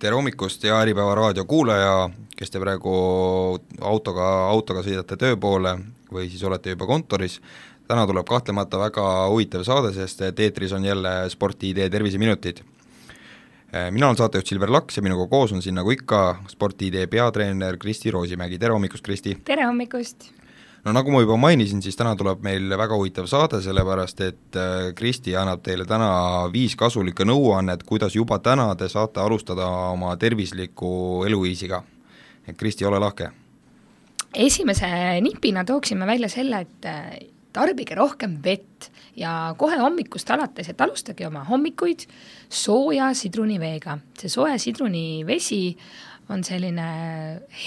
tere hommikust, hea Äripäeva raadio kuulaja, kes te praegu autoga, autoga sõidate töö poole või siis olete juba kontoris, täna tuleb kahtlemata väga huvitav saade, sest et eetris on jälle spordi-idee terviseminutid. mina olen saatejuht Silver Laks ja minuga koos on siin nagu ikka spordi-idee peatreener Kristi Roosimägi, tere hommikust, Kristi! tere hommikust! No nagu ma juba mainisin, siis täna tuleb meil väga huvitav saade, sellepärast et äh, Kristi annab teile täna viis kasulikku nõuannet, kuidas juba täna te saate alustada oma tervisliku eluviisiga. et Kristi, ole lahke! esimese nipina tooksime välja selle, et äh, tarbige rohkem vett ja kohe hommikust alates, et alustage oma hommikuid sooja sidruniveega. see soe sidrunivesi on selline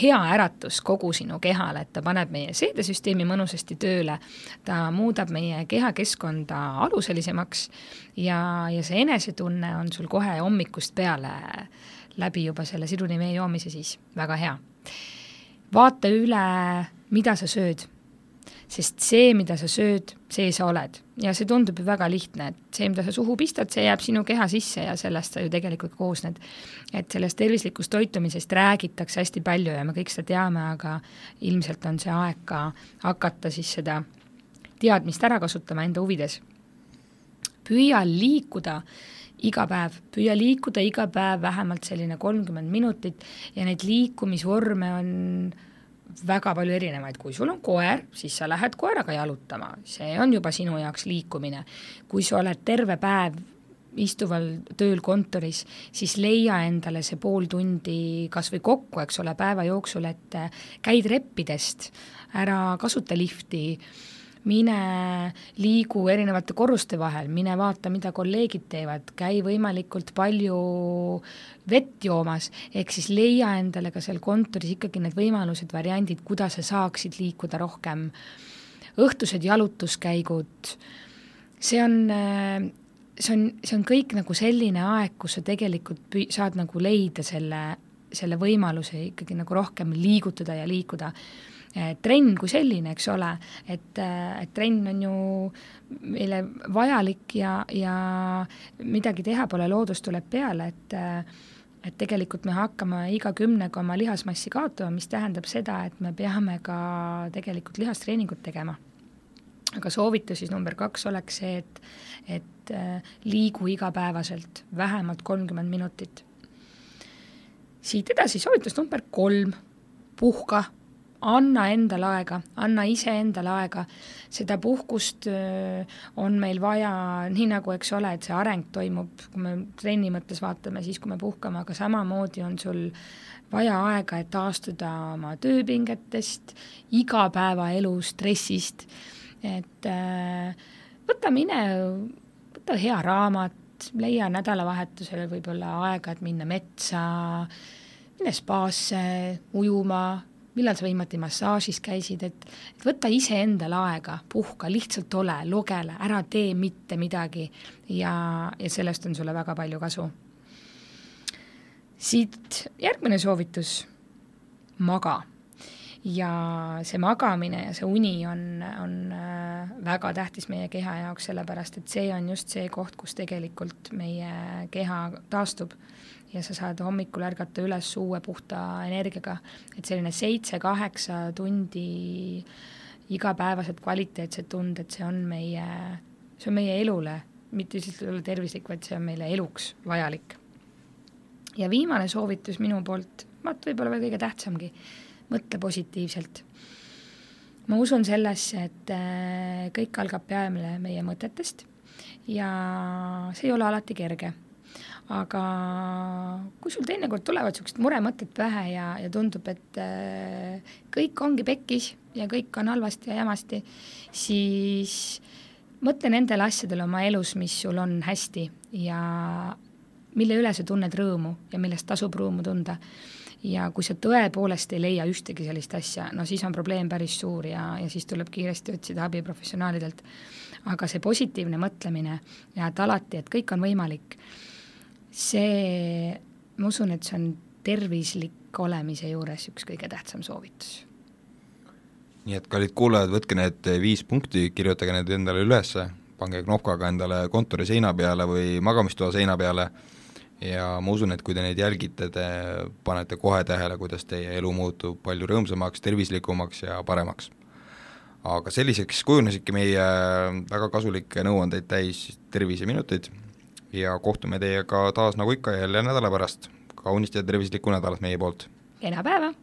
hea äratus kogu sinu kehale, et ta paneb meie seedesüsteemi mõnusasti tööle, ta muudab meie kehakeskkonda aluselisemaks ja, ja see enesetunne on sul kohe hommikust peale läbi juba selle sidunivee joomise siis väga hea. vaata üle, mida sa sööd sest see, mida sa sööd, see sa oled. ja see tundub ju väga lihtne, et see, mida sa suhu pistad, see jääb sinu keha sisse ja sellest sa ju tegelikult koosned. et sellest tervislikust toitumisest räägitakse hästi palju ja me kõik seda teame, aga ilmselt on see aeg ka hakata siis seda teadmist ära kasutama enda huvides. püüa liikuda iga päev, püüa liikuda iga päev vähemalt selline kolmkümmend minutit ja neid liikumisvorme on väga palju erinevaid, kui sul on koer, siis sa lähed koeraga jalutama, see on juba sinu jaoks liikumine. kui sa oled terve päev istuval tööl kontoris, siis leia endale see pool tundi kas või kokku, eks ole, päeva jooksul, et käid reppidest, ära kasuta lifti mine liigu erinevate korruste vahel, mine vaata, mida kolleegid teevad, käi võimalikult palju vett joomas, ehk siis leia endale ka seal kontoris ikkagi need võimalused, variandid, kuidas sa saaksid liikuda rohkem. õhtused jalutuskäigud, see on see on, see on kõik nagu selline aeg, kus sa tegelikult püü-, saad nagu leida selle, selle võimaluse ikkagi nagu rohkem liigutada ja liikuda trenn kui selline, eks ole, et, eh, et trenn on ju meile vajalik ja, ja midagi teha pole, loodus tuleb peale, et eh, et tegelikult me hakkame iga kümnega oma lihasmassi kaotama, mis tähendab seda, et me peame ka tegelikult lihastreeningut tegema. aga soovitus siis number kaks oleks see, et, et liigu igapäevaselt vähemalt kolmkümmend minutit. siit edasi soovitus number kolm, puhka anna endale aega, anna iseendale aega, seda puhkust on meil vaja, nii nagu, eks ole, et see areng toimub, kui me trenni mõttes vaatame, siis kui me puhkame, aga samamoodi on sul vaja aega, et taastuda oma tööpingetest, igapäevaelu stressist, et võta mine, võta hea raamat, leia nädalavahetusel võib-olla aega, et minna metsa, mine spaasse, ujuma, millal sa viimati massaažis käisid, et, et võta iseendale aega, puhka, lihtsalt ole, lugele, ära tee mitte midagi ja, ja sellest on sulle väga palju kasu. siit järgmine soovitus, maga. Ja see magamine ja see uni on, on äh, väga tähtis meie keha jaoks, sellepärast et see on just see koht, kus tegelikult meie keha taastub. Ja sa saad hommikul ärgata üles uue puhta energiaga, et selline seitse-kaheksa tundi igapäevased kvaliteetsed tunded, see on meie, see on meie elule, mitte lihtsalt tervislik, vaid see on meile eluks vajalik. ja viimane soovitus minu poolt, vaat võib-olla veel kõige tähtsamgi, mõtle positiivselt. ma usun sellesse, et äh, kõik algab peale meie mõtetest ja see ei ole alati kerge aga kui sul teinekord tulevad niisugused muremõtted pähe ja, ja tundub, et äh, kõik ongi pekkis ja kõik on halvasti ja jamasti, siis mõtle nendele asjadele oma elus, mis sul on hästi ja mille üle sa tunned rõõmu ja millest tasub rõõmu tunda. ja kui sa tõepoolest ei leia ühtegi sellist asja, no siis on probleem päris suur ja, ja siis tuleb kiiresti otsida abi professionaalidelt. aga see positiivne mõtlemine ja et alati, et kõik on võimalik see, ma usun, et see on tervislik olemise juures üks kõige tähtsam soovitus. nii et kallid kuulajad, võtke need viis punkti, kirjutage need endale üles, pange knopkaga endale kontori seina peale või magamistoa seina peale ja ma usun, et kui te neid jälgite, te panete kohe tähele, kuidas teie elu muutub palju rõõmsamaks, tervislikumaks ja paremaks. aga selliseks kujunesidki meie väga kasulikke nõuandeid täis terviseminutid ja kohtume teiega taas nagu ikka jälle nädala pärast. kaunist ja tervislikku nädalat meie poolt! kena päeva!